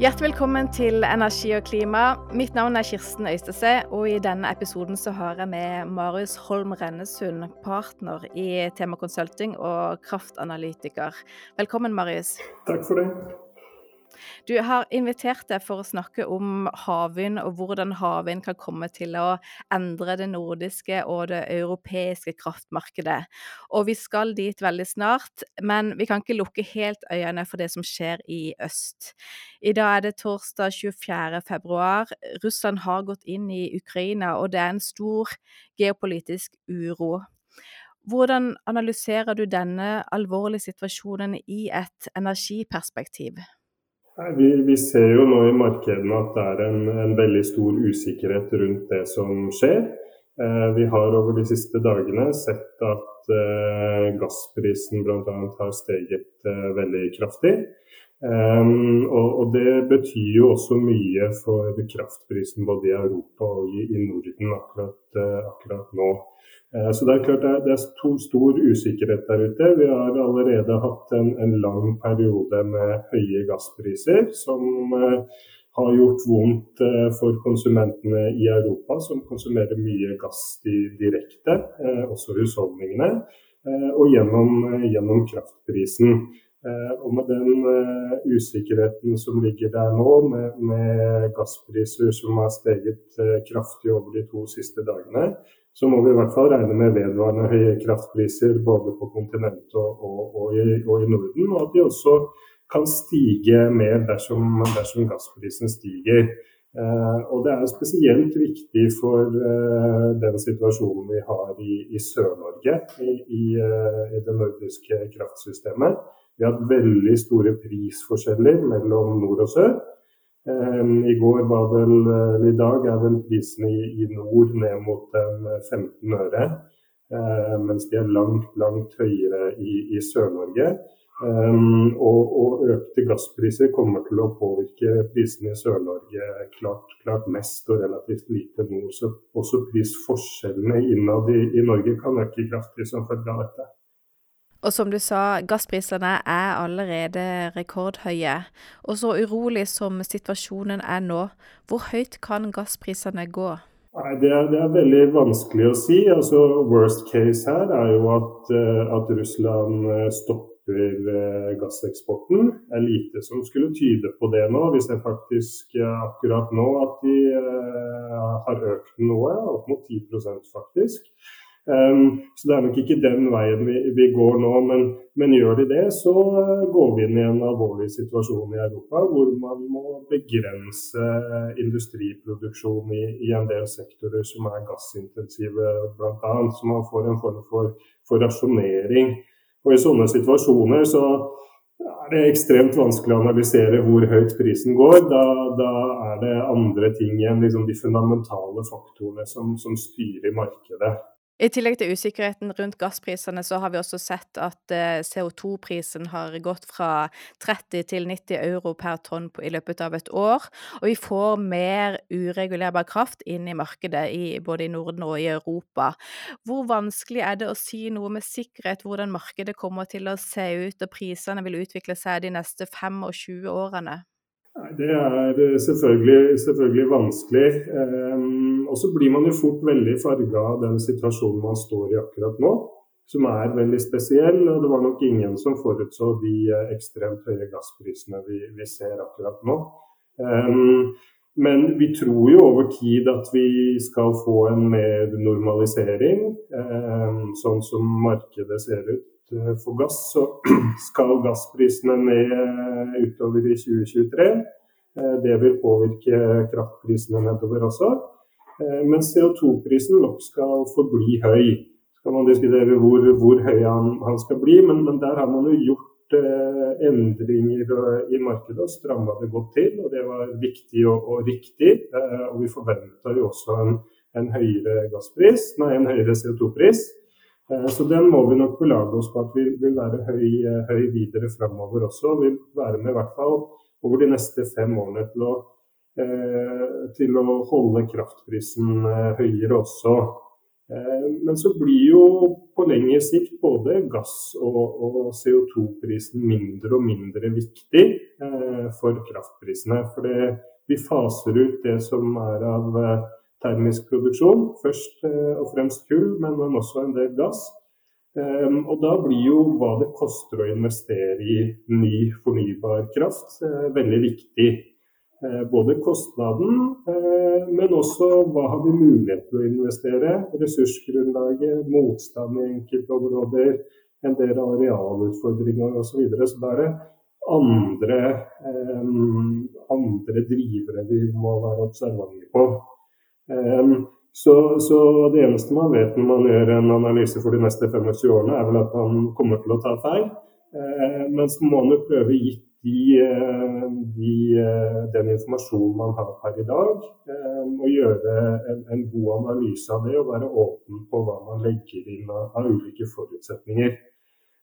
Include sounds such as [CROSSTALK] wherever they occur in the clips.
Hjertelig velkommen til Energi og klima. Mitt navn er Kirsten Øystese, og i denne episoden så har jeg med Marius Holm Rennesund, partner i Tema Consulting og kraftanalytiker. Velkommen, Marius. Takk for det. Du har invitert deg for å snakke om havvind, og hvordan havvind kan komme til å endre det nordiske og det europeiske kraftmarkedet. Og vi skal dit veldig snart, men vi kan ikke lukke helt øynene for det som skjer i øst. I dag er det torsdag 24. februar. Russland har gått inn i Ukraina, og det er en stor geopolitisk uro. Hvordan analyserer du denne alvorlige situasjonen i et energiperspektiv? Vi, vi, ser jo nå i markedene at det er en, en, veldig stor usikkerhet rundt det som skjer. Eh, vi har over de siste dagene sett at eh, gassprisen bl.a. har steget eh, veldig kraftig. Um, og, og, det betyr jo også mye for kraftprisen både i Europa og i, i Norden akkurat, uh, akkurat nå. Uh, så det er klart det er, det er stor, stor, usikkerhet der ute. Vi har allerede hatt en, en lang periode med høye gasspriser som uh, har gjort vondt for konsumentene i Europa, som konsumerer mye gass direkte, også husholdningene, og gjennom, gjennom kraftprisen. Eh, og med den uh, usikkerheten som ligger der nå, med, med gasspriser som har steget uh, kraftig over de to siste dagene, så må vi i hvert fall regne med vedvarende høye kraftpriser både på kontinentet og, og, og, og, i, Norden. Og at de også kan stige mer dersom, dersom gassprisen stiger. Eh, og det er spesielt viktig for den situasjonen vi har i, i Sør-Norge, i, i, i det nordiske kraftsystemet. Vi har hatt veldig store prisforskjeller mellom nord og sør. I går var vel, eller i dag er vel prisene i, nord ned mot 15 øre. Eh, mens de er langt, langt høyere i, i Sør-Norge. Um, og, og, økte gasspriser kommer til å påvirke prisene i Sør-Norge klart, klart, mest og relativt lite nord. Så også prisforskjellene innad i, i Norge kan øke kraftig som følge av dette. Og som du sa, gassprisene er allerede rekordhøye. Og så urolig som situasjonen er nå, hvor høyt kan gassprisene gå? Nei, det er, det er, veldig vanskelig å si. Altså, worst case her er jo at, eh, at Russland eh, stopper eh, gasseksporten. Det er lite som skulle tyde på det nå. Vi ser faktisk akkurat nå at de har økt noe, opp mot 10% faktisk. Um, så det er nok ikke den veien vi, går nå. Men, men, gjør de det, så uh, går vi inn i en alvorlig situasjon i Europa hvor man må begrense uh, industriproduksjon i, i, en del sektorer som er gassintensive bl.a. Så man får en form for, for rasjonering. Og i sånne situasjoner så er det ekstremt vanskelig å analysere hvor høyt prisen går. Da, da er det andre ting enn liksom de fundamentale faktorene som, som styrer markedet. I tillegg til usikkerheten rundt gassprisene, så har vi også sett at eh, CO2-prisen har gått fra 30 til 90 euro per tonn i løpet av et år. Og vi får mer uregulerbar kraft inn i markedet, i, både i Norden og i Europa. Hvor vanskelig er det å si noe med sikkerhet hvordan markedet kommer til å se ut og prisene vil utvikle seg de neste 25 årene? Det er eh, selvfølgelig, selvfølgelig vanskelig. Um, og så blir man jo fort veldig farga av den situasjonen man står i akkurat nå, som er veldig spesiell. Og det var nok ingen som forutså de eh, ekstremt høye gassprisene vi, vi ser akkurat nå. Um, men vi tror jo over tid at vi skal få en mer normalisering, um, sånn som markedet ser ut for gass, så [CLEARS THROAT] skal gassprisene ned eh, utover i 2023. Eh, det vil påvirke kraftprisene nedover også. Men CO2-prisen nok skal forbli høy. Så kan man diskutere hvor, hvor høy han, han, skal bli, men, men, der har man jo gjort eh, endringer i markedet og stramma det godt til. og Det var viktig og, og riktig. Eh, og vi forventa jo også en, en høyere høyere CO2-pris. Eh, så den må vi nok belage oss på at vi vil være høy, eh, høy videre framover også. Vil være med i hvert fall over de neste fem årene til å, eh, til å holde kraftprisen høyere også. Men så blir jo på lengre sikt både gass- og, CO2-prisen mindre og mindre viktig for kraftprisene. For vi faser ut det som er av termisk produksjon. Først og fremst kull, men også en del gass. Ehm, og da blir jo hva det koster å investere i ny fornybar kraft eh, veldig viktig. Eh, både kostnaden, eh, men også hva har vi mulighet til å investere. Ressursgrunnlaget, motstand i enkelte områder, en del arealutfordringer osv. Så, videre. så da er det andre, ehm, andre drivere vi må være observante på. Ehm, så, så, det eneste man vet når man gjør en analyse for de neste 25 årene, er vel at man kommer til å ta feil. Eh, men så må man jo prøve gitt de, de, eh, den informasjonen man har per i dag, eh, og gjøre en, en, god analyse av det og være åpen på hva man legger inn av, av ulike forutsetninger.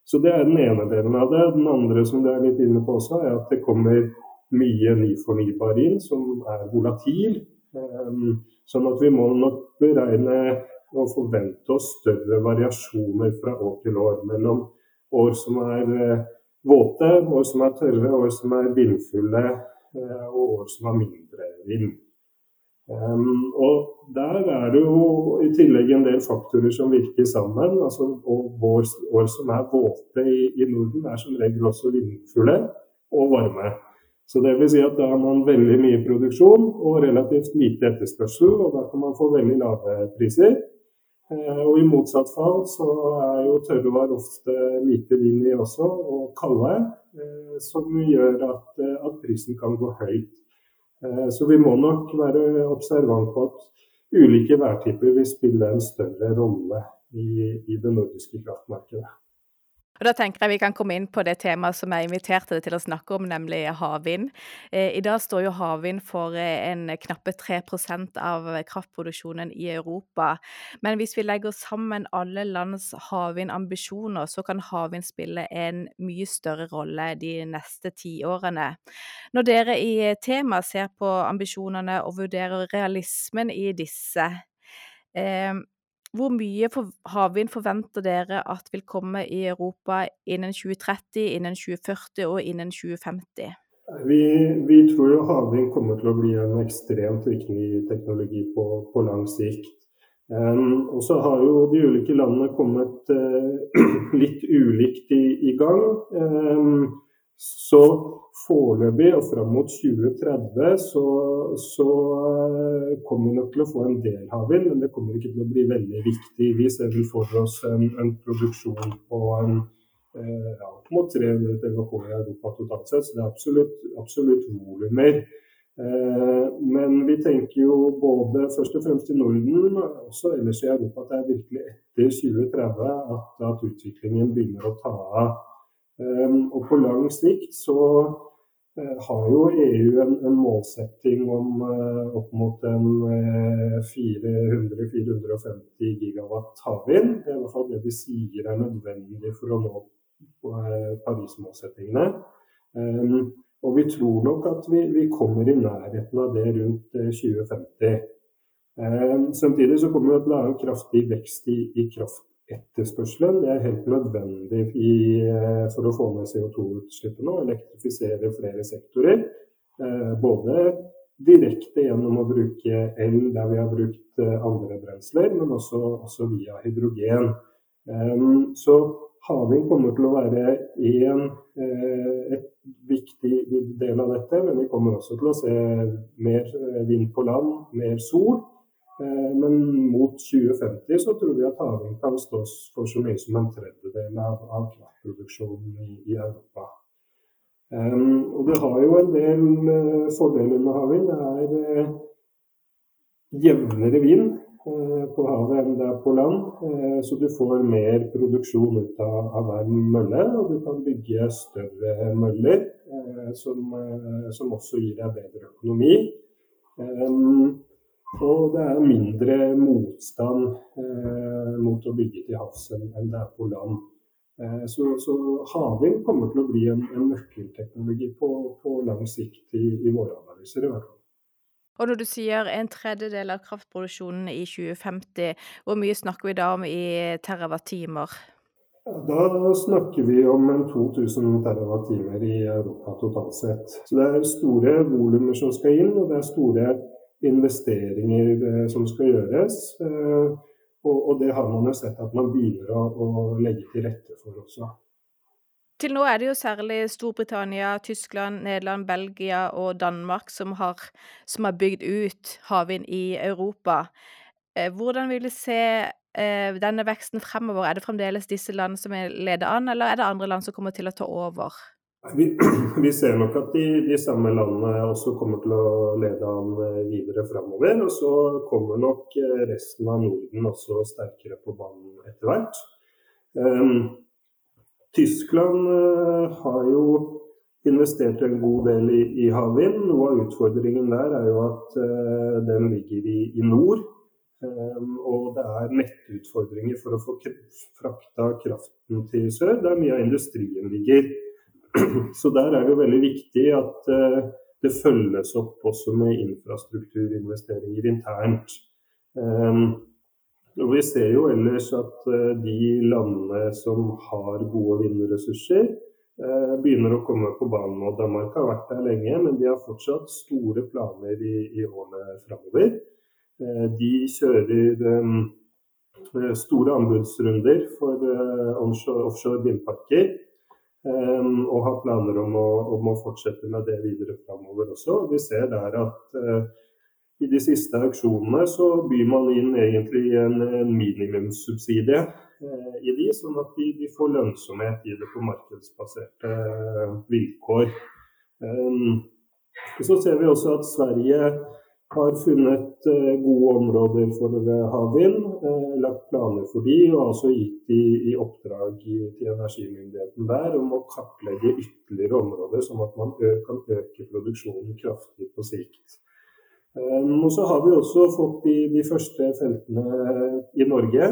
Så Det er den ene delen av det. Den andre som du er litt inne på også, er at det kommer mye ny fornybar inn som er volatil. Um, Sånn at vi må nok beregne og forvente oss større variasjoner fra år til år. Mellom år som er eh, våte, år som er tørre, år som er vindfulle eh, og år som har mindre vind. Um, og der er det jo i tillegg en del faktorer som virker sammen. altså År som er våte i, i Norden, er som regel også vindfulle og varme. Så det vil si at da har man veldig mye produksjon og relativt lite etterspørsel, og da kan man få veldig lave priser. Eh, og i motsatt fall så er jo tørrvar ofte lite vind i også, og kalde, eh, som gjør at, eh, at prisen kan gå høyt. Så vi må nok være observant på at ulike værtyper vil spille en større rolle i, i det nordiske kraftmarkedet. Og Da tenker jeg vi kan komme inn på det temaet som jeg inviterte deg til å snakke om, nemlig havvind. Eh, I dag står jo havvind for eh, en knappe 3% av kraftproduksjonen i Europa. Men hvis vi legger sammen alle lands havvindambisjoner, så kan havvind spille en mye større rolle de neste tiårene. Når dere i temaet ser på ambisjonene og vurderer realismen i disse, eh, hvor mye havvind forventer dere at vil komme i Europa innen 2030, innen 2040 og innen 2050? Vi, vi tror jo havvind kommer til å bli en ekstremt viktig teknologi på, på lang sikt. Um, og så har jo de ulike landene kommet uh, [CLEARS THROAT] litt ulikt i, i gang. Um, så foreløpig og fram mot 2030 så, så eh, kommer vi nok til å få en del havvind, men det kommer ikke til å bli veldig viktig. Vi ser vel for oss en, en produksjon på en eh, ja, mot 300 TWh i Europa totalt sett, så det er absolutt, absolutt volumer. Eh, men vi tenker jo både først og fremst i Norden, men også ellers i Europa, at det er virkelig etter 2030 at, at utviklingen begynner å ta av. Ehm, og på lang sikt så eh, har jo EU en, en målsetting om uh, opp mot en uh, 400-450 gigawatt havvind. Det er i hvert fall det de sier er nødvendig for å nå Paris-målsettingene. Um, og vi tror nok at vi, vi, kommer i nærheten av det rundt 2050. Um, samtidig så kommer det til å ha en kraftig vekst i, i kraft etterspørselen. Det er helt nødvendig i, eh, for å få ned CO2-utslippene og elektrifisere flere sektorer. Eh, både direkte gjennom å bruke el der vi har brukt eh, andre brensler, men også, også via hydrogen. Så havvind kommer til å være en, et viktig del av dette, men vi kommer også til å se mer vind på land, mer sol. Eh, men mot 2050 så tror vi at havvind kan stå for så mye som en tredjedel av, av kraftproduksjonen i, i Europa. Um, og det har jo en del uh, fordeler med havvind. Det er uh, jevnere vind uh, på havet enn det er på land. så du får mer produksjon ut av, av hver mølle, og du kan bygge større møller som, som, også gir deg bedre økonomi. Um, og det er mindre motstand eh, mot å bygge til havs enn det er på land. Eh, så, så havvind kommer til å bli en, en nøkkelteknologi på, på, lang sikt i, i våre analyser. i hvert fall. Og når du sier en tredjedel av kraftproduksjonen i 2050, hvor mye snakker vi da om i terawattimer? Da snakker vi om en 2000 terawattimer i Europa totalt sett. Så det er store volumer som skal inn, og det er store investeringer eh, som skal gjøres. Eh, og, det har man jo sett at man begynner å, legge til rette for også. Til nå er det jo særlig Storbritannia, Tyskland, Nederland, Belgia og Danmark som har, som har bygd ut havvind i Europa. Eh, hvordan vil du se denne veksten fremover? Er det fremdeles disse land som leder an, eller er det andre land som kommer til å ta over? Vi, [CLEARS THROAT] vi ser nok at de, de, samme landene også kommer til å lede an eh, videre fremover. Og så kommer nok eh, resten av Norden også sterkere på banen etter hvert. Um, Tyskland uh, har jo investert en god del i, i havvind. Noe av utfordringen der er jo at uh, den ligger i, i nord. Um, og det er nettutfordringer for å få frakta kraften til sør, der mye av industrien ligger. [CLEARS THROAT] Så der er det jo veldig viktig at eh, det følges opp også med infrastrukturinvesteringer internt. Ehm, og vi ser jo ellers at eh, de landene som har gode vindressurser, eh, begynner å komme på banen. og Danmark har vært der lenge, men de har fortsatt store planer i, i årene framover. De kjører eh, store anbudsrunder for offshore vindparker. Og har planer om å, om å, fortsette med det videre framover også. Vi ser der at i de siste auksjonene så byr man inn egentlig en, en minimumssubsidie i de, sånn at de, de, får lønnsomhet i det på markedsbaserte vilkår. Så ser vi også at Sverige har funnet eh, gode områder for havvind, eh, lagt planer for de, og altså gitt de i oppdrag til energimyndigheten der om å kartlegge ytterligere områder, sånn at man kan øke produksjonen kraftig på sikt. Eh, og så har vi også fått de, de første feltene i Norge.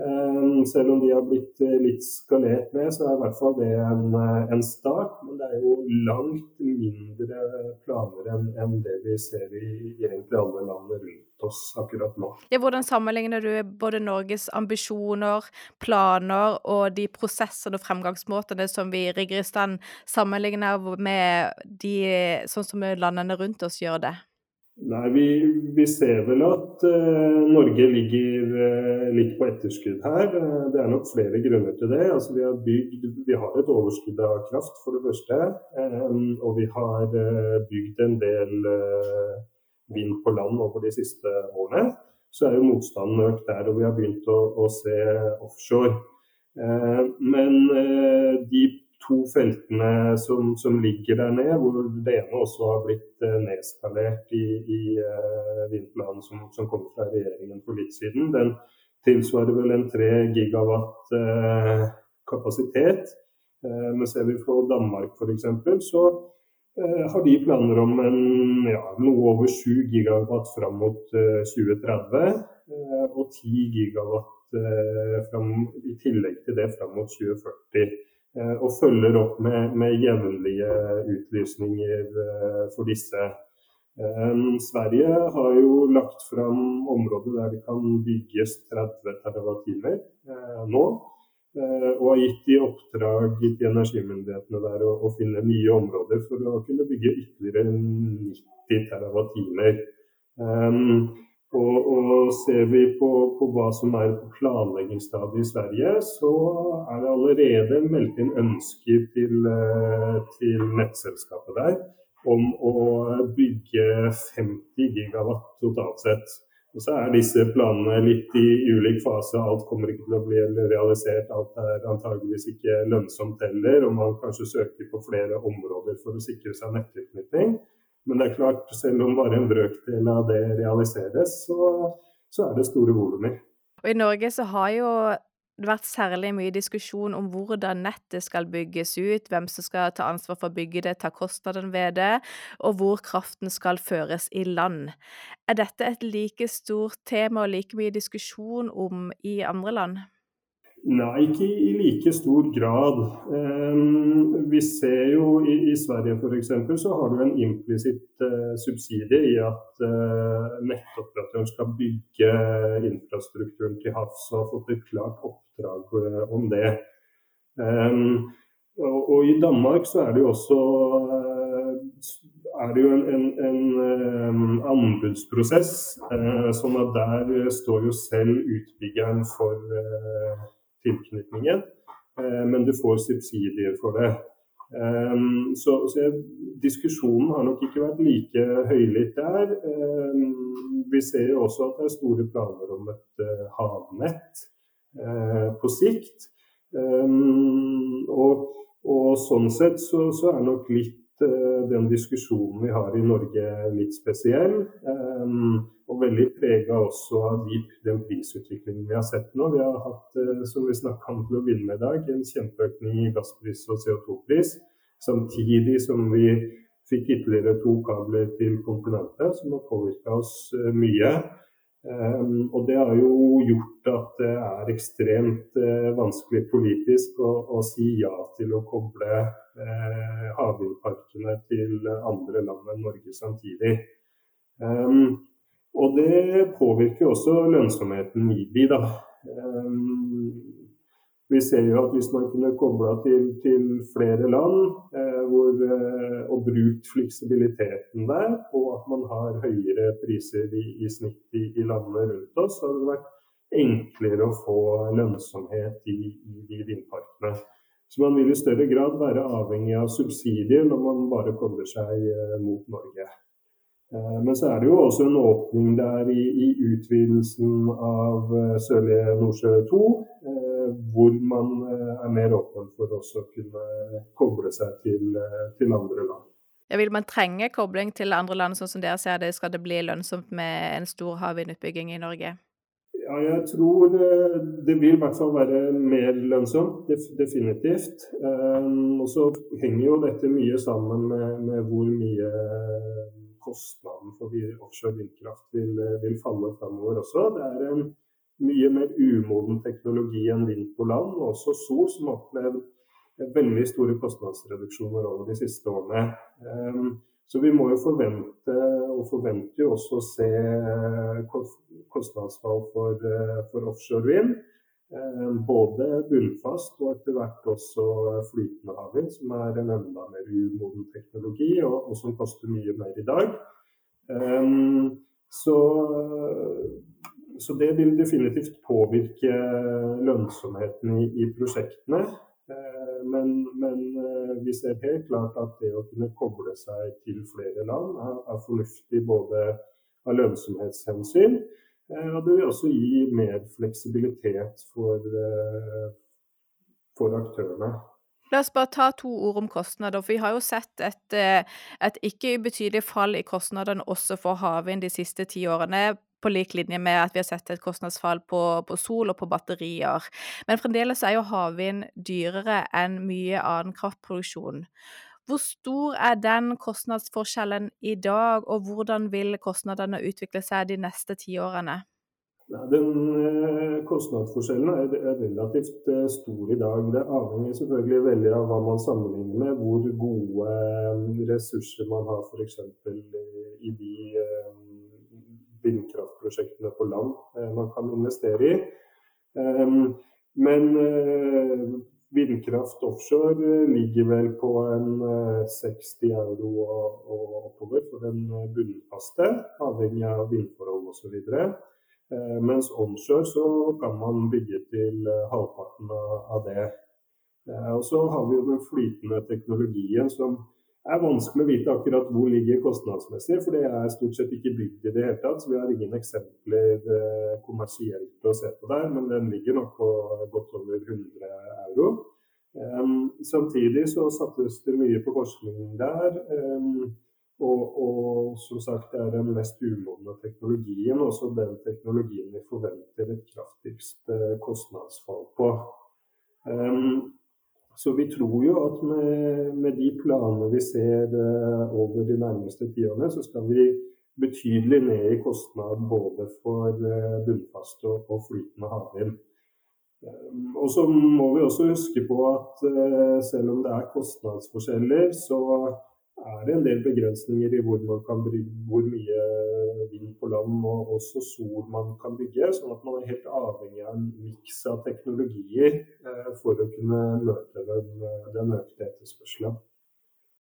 Ehm, selv om de har blitt eh, litt skalert med, så er i hvert fall det en, eh, en start. Men det er jo langt mindre planer enn en det vi ser i, egentlig alle landene rundt oss akkurat nå. Ja, hvordan sammenligner du både Norges ambisjoner, planer og de prosessene og fremgangsmåtene som vi rigger i stand, sammenlignet med de, sånn som landene rundt oss gjør det? Nei, vi, vi, ser vel at uh, Norge ligger uh, litt på etterskudd her. Uh, det er nok flere grunner til det. Altså, vi, har bygd, vi har et overskudd av kraft, for det første. Um, og vi har bygd en del vind på land over de siste årene. Så er jo motstanden økt der, og vi har begynt å, å se offshore. men de to feltene som, som, ligger der nede, hvor det ene også har blitt eh, nedskalert i, i uh, vindplanen som, som, kom fra regjeringen for litt siden. Den tilsvarer vel en 3 gigawatt uh, kapasitet. Uh, men ser vi på Danmark f.eks., så uh, har de planer om en, ja, noe over 7 gigawatt fram mot 2030. og 10 gigawatt fram, i tillegg til det fram mot 2040. Eh, og følger opp med, med jevnlige utlysninger eh, for disse. Eh, Sverige har jo lagt fram områder der det kan bygges 30 TWh nå. Og har gitt i oppdrag til energimyndighetene der å, å, finne nye områder for å kunne bygge ytterligere 90 TWh. Og, og, ser vi på, på, hva som er på planleggingsstadiet i Sverige, så er det allerede meldt inn ønsker til, eh, til nettselskapet der om å bygge 50 gigawatt totalt sett. Og så er disse planene litt i ulik fase. Alt kommer ikke til å bli realisert. Alt er antageligvis ikke lønnsomt heller. Og man kanskje søker på flere områder for å sikre seg nettilknytning. Men det er klart, selv om bare en brøkdel av det realiseres, så, så er det store volumer. Og I Norge så har jo det vært særlig mye diskusjon om hvordan nettet skal bygges ut, hvem som skal ta ansvar for å bygge det, ta kostnaden ved det, og hvor kraften skal føres i land. Er dette et like stort tema og like mye diskusjon om i andre land? Nei, ikke i like stor grad. Um, vi ser jo i, Sverige f.eks. så har du en implisitt uh, subsidie i at uh, nettoperatøren skal bygge infrastrukturen til havs og har fått et klart oppdrag om det. Og, og, i Danmark så er det jo også er det jo en, en, en anbudsprosess. sånn at der står jo selv utbyggeren for tilknytningen, eh, men du får subsidier for det. Um, så, så diskusjonen har nok ikke vært like høylytt der. Um, vi ser jo også at det er store planer om et uh, havnett uh, på sikt. Um, og, og, sånn sett så, så, er nok litt den diskusjonen vi har i Norge litt spesiell. Um, og veldig prega også av de, den prisutviklingen vi har sett nå. Vi har hatt, eh, som vi snakka om til å begynne med i dag, en kjempeøkning i gasspris og CO2-pris. Samtidig som vi fikk ytterligere to kabler til kontinentet, som har påvirka oss eh, mye. Um, og det har jo gjort at det er ekstremt uh, vanskelig politisk å, å, si ja til å koble uh, havvindparkene til andre land enn Norge samtidig. Um, og det påvirker også lønnsomheten i de, da. Um, vi ser jo at hvis man kunne kobla til, til, flere land eh, hvor, eh, og brukt fleksibiliteten der, og at man har høyere priser i, i snitt i, i, landene rundt oss, så hadde det vært enklere å få lønnsomhet i, i de vindparkene. Så man vil i større grad være avhengig av subsidier når man bare kobler seg eh, mot Norge. Eh, men så er det jo også en åpning der i, i utvidelsen av eh, Sørlige Nordsjø 2, eh, hvor man er mer åpen for også å kunne koble seg til, til andre land. Ja, vil man trenge kobling til andre land, sånn som dere ser det? Skal det bli lønnsomt med en stor havvindutbygging i Norge? Ja, jeg tror det vil i hvert fall være mer lønnsomt, definitivt. Og så henger jo dette mye sammen med, med hvor mye kostnaden for offshore vindkraft vil, vil falle framover også. Det er en mye mer umoden teknologi enn vind på land, og også sol, som har opplevd veldig store kostnadsreduksjoner over de siste årene. Så vi må jo forvente, og forventer jo også å se kostnadsfall for, for offshore vind. Ehm, både bunnfast og etter hvert også flytende havvind, som er en enda mer umoden teknologi, og, og som koster mye mer i dag. Så, så, det vil definitivt påvirke lønnsomheten i, i prosjektene. Men, men uh, vi ser helt klart at det å kunne koble seg til flere land er, er fornuftig både av lønnsomhetshensyn Eh, og det vil også gi mer fleksibilitet for, eh, for aktørene. La oss bare ta to ord om kostnader. for Vi har jo sett et, eh, et ikke ubetydelig fall i kostnadene også for havvind de siste ti årene. På lik linje med at vi har sett et kostnadsfall på, på sol og på batterier. Men fremdeles er jo havvind dyrere enn mye annen kraftproduksjon. Hvor stor er den kostnadsforskjellen i dag, og hvordan vil kostnadene utvikle seg de neste tiårene? Den eh, Kostnadsforskjellen er, relativt eh, stor i dag. Det avhenger selvfølgelig veldig av hva man sammenligner med. Hvor gode eh, ressurser man har f.eks. i de vindkraftprosjektene på land man kan investere i. Men Vindkraft offshore eh, ligger vel på en 60 eh, euro og, oppover for den eh, bunnfaste, avhengig av vindforhold osv. Mens onshore så kan man bygge til halvparten av det. Og så har vi jo den flytende teknologien som er vanskelig å vite akkurat hvor ligger kostnadsmessig, for det er stort sett ikke bygd i det hele tatt. Så vi har ingen eksempler kommersielt å se på der, men den ligger nok på godt over 100 euro. Um, samtidig så sattes det mye på forskning der. Um, og, og, som sagt, det er den mest umodne teknologien, også den teknologien vi forventer et kraftigst uh, kostnadsfall på. Så vi tror jo at med, med de planene vi ser uh, over de nærmeste tiårene, så skal vi betydelig ned i kostnad både for uh, bunnfast og, flytende havvind. og så må vi også huske på at selv om det er kostnadsforskjeller, så er det en del begrensninger i hvor, kan bygge, hvor mye vind på land og også sol man kan bygge. Sånn at man er helt avhengig av en miks av teknologier eh, for å kunne møte den, den økte etterspørselen.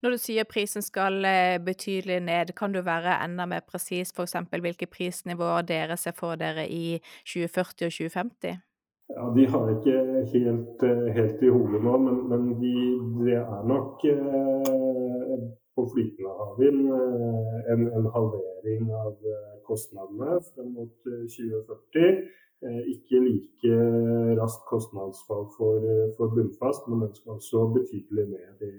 Når du sier prisen skal eh, betydelig ned, kan du være enda mer presis f.eks. hvilke prisnivåer dere ser for dere i 2040 og 2050? Ja, De har ikke helt, eh, helt i hodet nå, men, men de, det er nok eh, på flytende havvind eh, en, en, halvering av eh, kostnadene frem mot 2040. Eh, ikke like raskt kostnadsfall for, for bunnfast, men den skal også betydelig ned de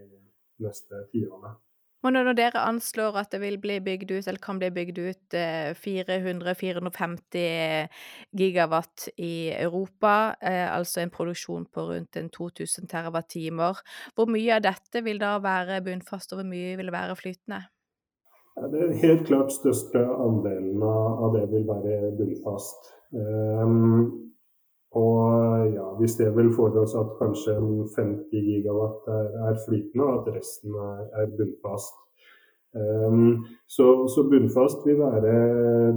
neste tiårene. Og når dere anslår at det vil bli bygd ut, eller kan bli bygd ut 400-450 eh, gigawatt i Europa, eh, altså en produksjon på rundt 2000 TWh, hvor mye av dette vil da være bunnfast, og hvor mye vil være flytende? Ja, det er helt klart største andelen av det vil være bunnfast. Og ja, vi ser vel for oss at kanskje 50 gigawatt er, er flytende, og at resten er, er bunnfast. Um, så, så, bunnfast vil være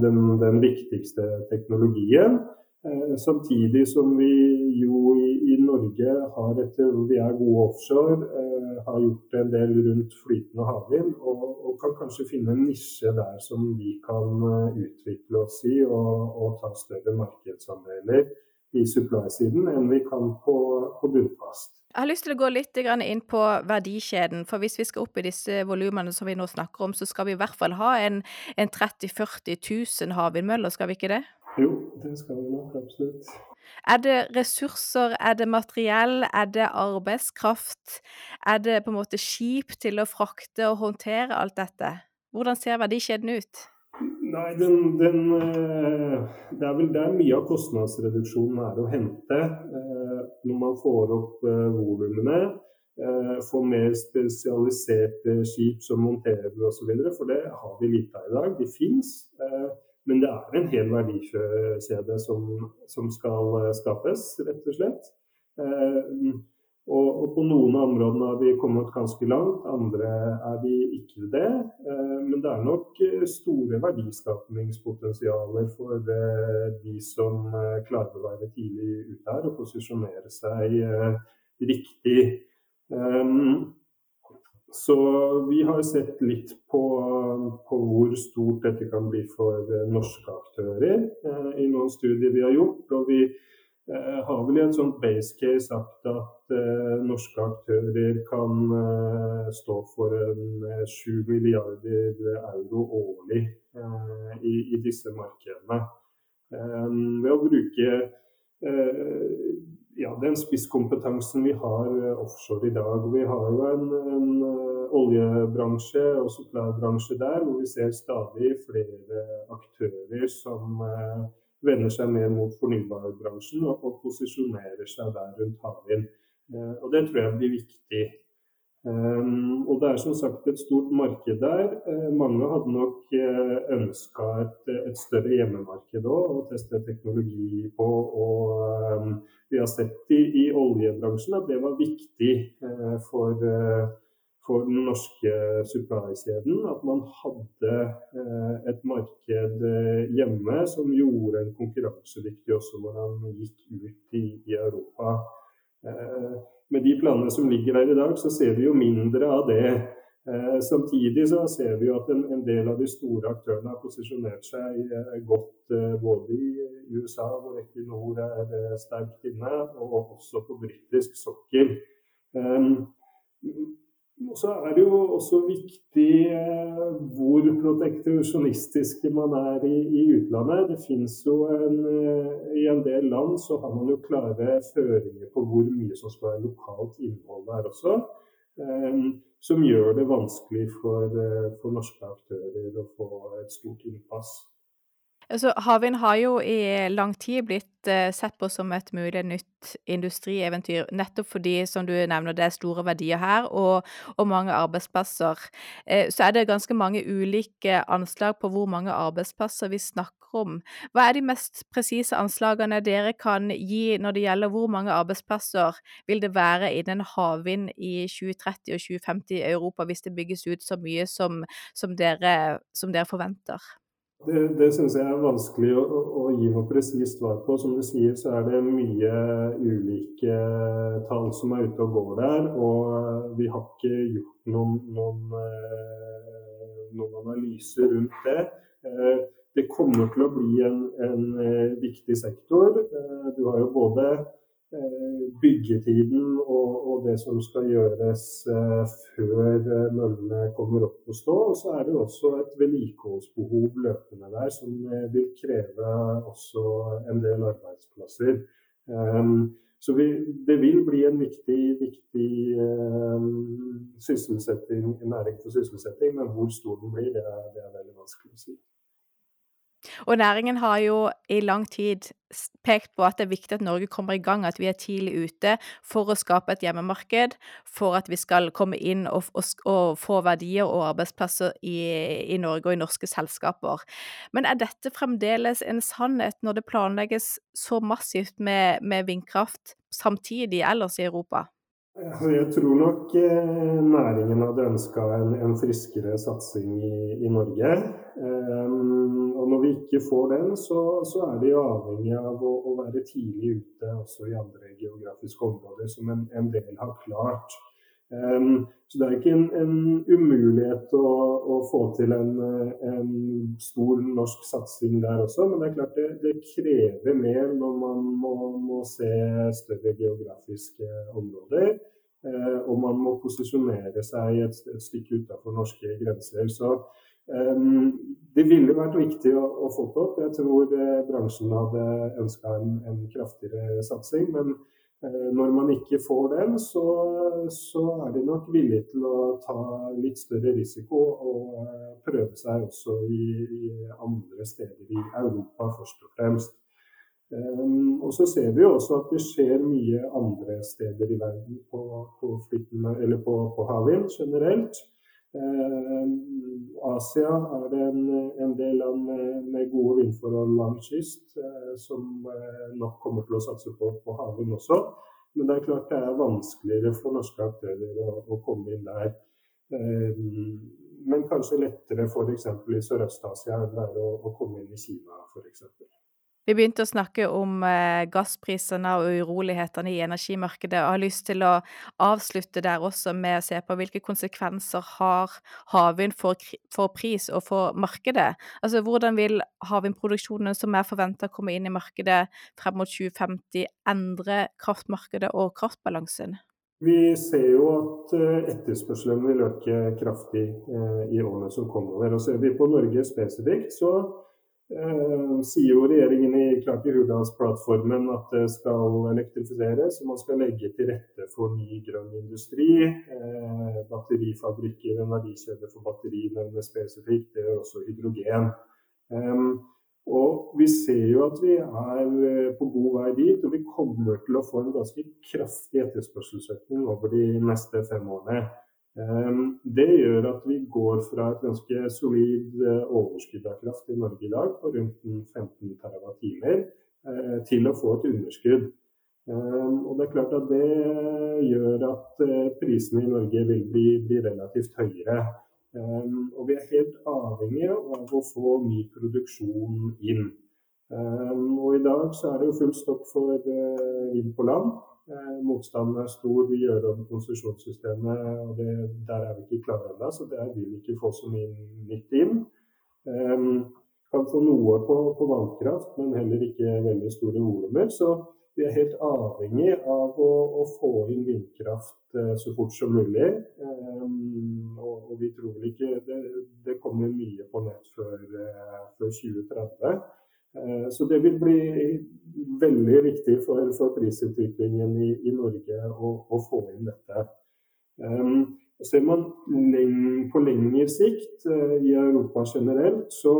den, den viktigste teknologien. Uh, samtidig som vi jo i, i, Norge har etter vi er gode offshore, uh, har gjort en del rundt flytende havvind, og, og, kan kanskje finne en nisje der som vi kan uh, utvikle oss i og, og ta større markedsandeler i supply-siden enn vi kan på, på bunnfast. Jeg har lyst til å gå litt inn på verdikjeden. For hvis vi skal opp i disse volumene som vi nå snakker om, så skal vi i hvert fall ha en, en 30 000-40 000 havvindmøller, skal vi ikke det? Jo, det skal vi nok absolutt. Er det ressurser, er det materiell, er det arbeidskraft? Er det på en måte skip til å frakte og håndtere alt dette? Hvordan ser verdikjeden ut? Nei, den, den, eh, det er vel der mye av kostnadsreduksjonen er å hente. Eh, når man får opp eh, volumene, får mer spesialiserte skip som monterer osv. For det har vi lite av i dag. De fins. Men det er en hel verdikjede som, som skal skapes, rett og slett. Og, og, på noen av områdene har vi kommet ganske langt, andre er vi ikke det. Eh, men det er nok eh, store verdiskapningspotensialer for eh, de som klarer å være tidlig ute her og posisjonere seg riktig. Så vi har sett litt på, på, hvor stort dette kan bli for norske aktører i noen studier vi har gjort. og vi har vel i en sånn base case sagt at eh, norske aktører kan eh, stå for en 7 milliarder euro årlig uh, i, i, disse markedene. ved å bruke ja, den spisskompetansen vi har offshore i dag. Vi har jo en, en oljebransje og supply-bransje der hvor vi ser stadig flere aktører som vender seg mer mot fornybarbransjen og, og posisjonerer seg der rundt havvind. Eh, og Det tror jeg blir viktig. Um, og Det er som sagt et stort marked der. Uh, mange hadde nok uh, ønska et, et, større hjemmemarked òg, å teste teknologi på. og um, Vi har sett i, i, oljebransjen at det var viktig for for den norske supply-kjeden at man hadde eh, et marked eh, hjemme som gjorde en konkurransedyktig også når man gikk ut i, i Europa. Eh, med de planene som ligger der i dag, så ser vi jo mindre av det. Samtidig så ser vi jo at en, en del av de store aktørene har posisjonert seg godt både i USA, hvor Equinor er sterkt inne, og også på britisk sokkel. Så er det jo også viktig eh, hvor proteksjonistiske man er i, i utlandet. Det fins jo en, eh, I en del land så har man jo klare føringer på hvor mye som skal være lokalt innhold der også. Eh, som gjør det vanskelig for, for norske aktører å få et stort innpass. Altså, havvind har jo i lang tid blitt eh, sett på som et mulig nytt industrieventyr, nettopp fordi, som du nevner, det er store verdier her og, og mange arbeidsplasser. Eh, så er det ganske mange ulike anslag på hvor mange arbeidsplasser vi snakker om. Hva er de mest presise anslagene dere kan gi når det gjelder hvor mange arbeidsplasser vil det være innen havvind i 2030 og 2050 i Europa, hvis det bygges ut så mye som, som, dere, som dere forventer? Det, det syns jeg er vanskelig å, å, gi noe presist svar på. Som du sier, så er det mye ulike tall som er ute og går der. Og vi har ikke gjort noen, noen, eh, noen analyser rundt det. Eh, det kommer til å bli en, en eh, viktig sektor. Du har jo både Eh, byggetiden og, og, det som skal gjøres eh, før eh, møllene kommer opp å stå. Og så er det også et vedlikeholdsbehov løpende der som vil kreve også en del arbeidsplasser. Så vi, det vil bli en viktig, viktig sysselsetting, næring for sysselsetting, men hvor stor den blir, det er, det er veldig vanskelig å si. Og næringen har jo i lang tid pekt på at det er viktig at Norge kommer i gang, at vi er tidlig ute for å skape et hjemmemarked, for at vi skal komme inn og, og, og få verdier og arbeidsplasser i, i, Norge og i norske selskaper. Men er dette fremdeles en sannhet når det planlegges så massivt med, med vindkraft samtidig ellers i Europa? Jeg tror nok eh, næringen hadde ønska en, en, friskere satsing i, i Norge. Um, og når vi ikke får den, så, så er vi avhengig av å, å, være tidlig ute også i andre geografiske områder, som en, en del har klart. Um, så det er ikke en, en umulighet å, å, få til en, en, stor norsk satsing der også, men det er klart det, det krever mer når man må, må se større geografiske områder. Uh, og man må posisjonere seg et, et stykke utenfor norske grenser. Så um, det ville vært viktig å, å få det opp. Jeg tror uh, bransjen hadde ønska en, en kraftigere satsing. men Eh, når man ikke får den, så, så, er de nok villige til å ta litt større risiko og eh, prøve seg også i, i andre steder i Europa, først og fremst. Um, og så ser vi også at det skjer mye andre steder i verden på, på, på, på havvind generelt. Uh, Asia er det en, en del land med, med, gode vindforhold langs kyst uh, som uh, nok kommer til å satse på, på havvind også. Men det er klart det er vanskeligere for norske aktører å, å komme inn der. men kanskje lettere f.eks. i Sørøst-Asia enn det er å, å komme inn i Kina f.eks. Vi begynte å snakke om eh, gassprisene og urolighetene i energimarkedet, og har lyst til å avslutte der også med å se på hvilke konsekvenser har havvind for, for, pris og for markedet? Altså hvordan vil havvindproduksjonen som er forventa å komme inn i markedet frem mot 2050, endre kraftmarkedet og kraftbalansen? Vi ser jo at eh, etterspørselen vil øke kraftig eh, i årene som kommer. Og ser vi på Norge spesifikt, så sier jo regjeringen i klart i Hurdalsplattformen at det skal elektrifiseres. og Man skal legge til rette for ny grønn industri. Eh, batterifabrikker, en verdikjede for batteri nevnes spesifikt. Det er også hydrogen. Eh, og Vi ser jo at vi er på god vei dit, og vi kommer til å få en ganske kraftig etterspørselsøkning over de neste fem årene. Ehm, det gjør at vi går fra et ganske solid eh, overskudd av kraft i Norge i dag på rundt 15 TWh eh, til å få et underskudd. Ehm, og det er klart at det gjør at eh, prisene i Norge vil bli, bli relativt høyere. Ehm, og vi er helt avhengige av å få ny produksjon inn. Og i dag så er det jo full stopp for vind på land. Eh, motstanden er stor. Vi gjør om konsesjonssystemet, og det, der er vi ikke klare ennå. Så der vil vi ikke få så mye nytt inn. Um, kan få noe på, på, vannkraft, men heller ikke veldig store volumer. Så vi er helt avhengig av å, å få inn vindkraft uh, så fort som mulig. Um, og, og, vi tror ikke det, det, kommer mye på nett før, uh, før 2030. Uh, så det vil bli veldig viktig for, for prisutviklingen i, i Norge å, å, få inn dette. Um, ser man leng, på lengre sikt uh, i Europa generelt, så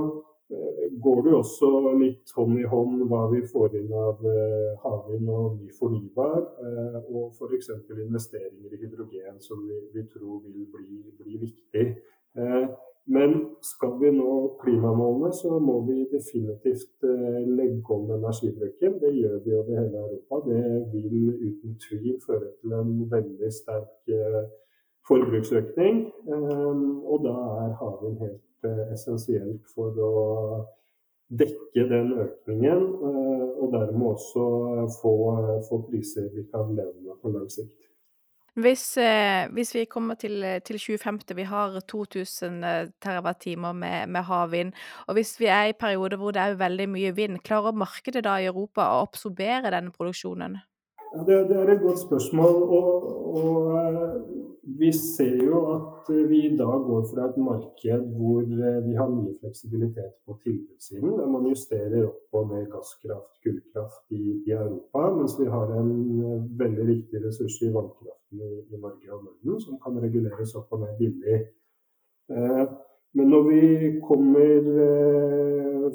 går det også litt hånd i hånd hva vi får inn av havvind og ny fornybar, og f.eks. investeringer i hydrogen, som vi, vi tror vil bli, bli viktig. Men skal vi nå klimamålene, så må vi definitivt legge om energibruken. Det gjør vi over hele Europa. Det vil uten tvil føre til en veldig sterk forbruksøkning. Og da er havvind helt essensielt for å dekke den økningen, og dermed også få, få priser vi kan leve med på lang sikt. Hvis, eh, hvis vi kommer til, til 2050, vi har 2000 TWh med, med havvind, og hvis vi er i perioder hvor det er veldig mye vind, klarer markedet da i Europa å absorbere denne produksjonen? Ja, det, det, er et godt spørsmål. Og, og vi ser jo at eh, vi i dag går fra et marked hvor eh, vi har mye fleksibilitet på tilbudssiden, der man justerer opp og ned gasskraft, kullkraft i, i, Europa, mens vi har en eh, veldig viktig ressurs i vannkraften i, i Norge og Norden, som kan reguleres opp og ned billig. Eh, men når vi kommer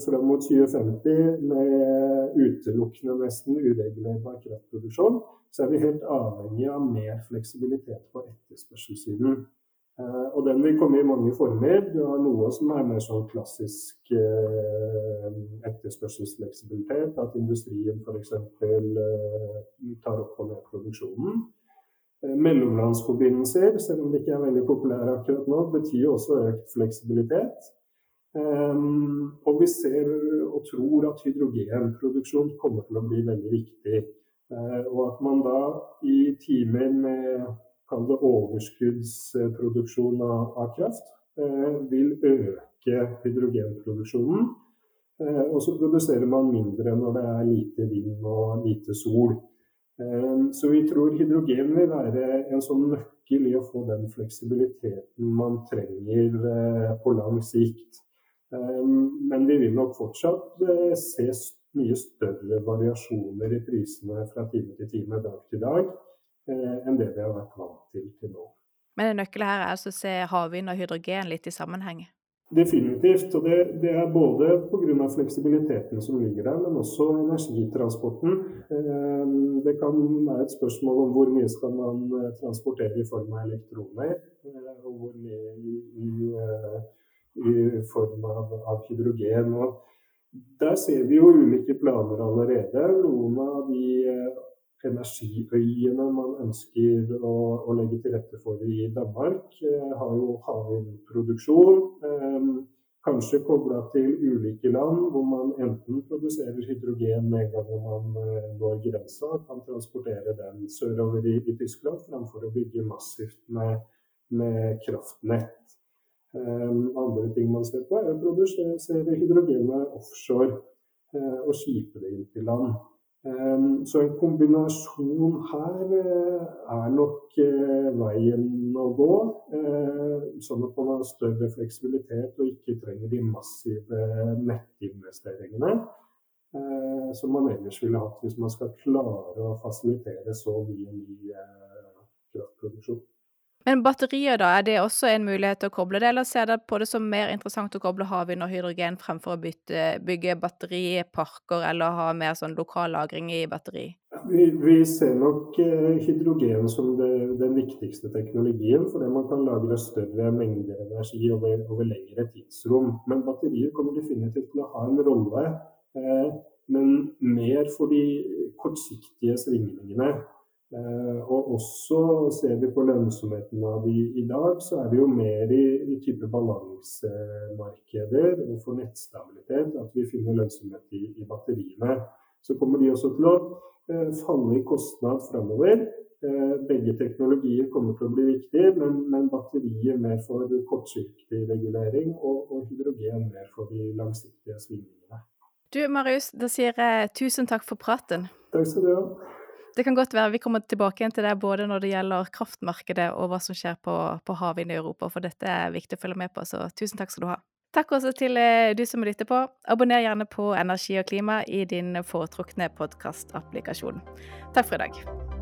frem fram mot 2050 med utelukkende nesten uregulerbar kraftproduksjon, så er vi helt avhengig av mer fleksibilitet på etterspørselssiden. Eh, og den vil komme i mange former. Du har noe som er mer sånn klassisk eh, etterspørselsfleksibilitet. At industrien f.eks. Eh, tar opp og ned produksjonen. Eh, mellomlandsforbindelser, selv om det ikke er veldig populære akkurat nå, betyr også økt fleksibilitet. Um, og vi ser og tror at hydrogenproduksjon kommer til å bli veldig viktig. Uh, og at man da i timer med kall det overskuddsproduksjon av, kraft, vil øke hydrogenproduksjonen. Og så produserer man mindre når det er lite vind og lite sol. Ehm, så vi tror hydrogen vil være en sånn nøkkel i å få den fleksibiliteten man trenger eh, på lang sikt. Ehm, men vi vil nok fortsatt eh, se mye større variasjoner i prisene fra time til time, dag til dag, eh, enn det vi har vært vant til til nå. Men en nøkkel her er altså å se havvind og hydrogen litt i sammenheng? Definitivt. Og det, det er både pga. fleksibiliteten som ligger der, men også energitransporten. Ehm, det kan være et spørsmål om hvor mye skal man eh, transportere i form av elektroner, eh, og hvor mye i, eh, i form av, av, hydrogen. Og der ser vi jo ulike planer allerede. Noen av de energiøyene man ønsker å, å, legge til rette for i Danmark, eh, har jo havvindproduksjon. Eh, kanskje kobla til ulike land, hvor man enten produserer hydrogen med en gang man eh, når grensa, kan transportere den sørover i, i Tyskland, framfor å bygge massivt med, med kraftnett. Andre ting man ser på, er å produsere hydrogenet offshore og skipe det inn til land. Ehm, så en kombinasjon her eh, er nok eh, veien å gå. Eh, sånn at man har større fleksibilitet og ikke trenger de massive nettinvesteringene som man ellers ville hatt hvis man skal klare å fasilitere så mye ny kraftproduksjon. Men batterier, da, er det også en mulighet til å koble det, eller ser dere på det som mer interessant å koble havvind og hydrogen fremfor å bytte, bygge batteriparker eller ha mer sånn lokal lagring i batteri? Vi, vi ser nok eh, hydrogen som det, den viktigste teknologien, fordi man kan lagre større mengder energi over, over lengre tidsrom. Men batterier kommer definitivt til å ha en rolle, eh, men mer for de kortsiktige svingningene. Eh, og også ser vi på lønnsomheten av de i dag, så er vi jo mer i, i type balansemarkeder og for nettstabilitet at vi finner lønnsomhet i, i, batteriene. Så kommer de også til å eh, falle i kostnad framover. Eh, begge teknologier kommer til å bli viktige, men, men batterier mer for kortsiktig regulering og, og hydrogen mer for de langsiktige svingningene. Du Marius, da sier jeg tusen takk for praten. Takk skal du ha. Det kan godt være vi kommer tilbake igjen til det både når det gjelder kraftmarkedet og hva som skjer på, på havvind i Europa, for dette er viktig å følge med på, så tusen takk skal du ha. Takk også til eh, du som lytter på. Abonner gjerne på Energi og klima i din foretrukne podkastapplikasjon. Takk for i dag.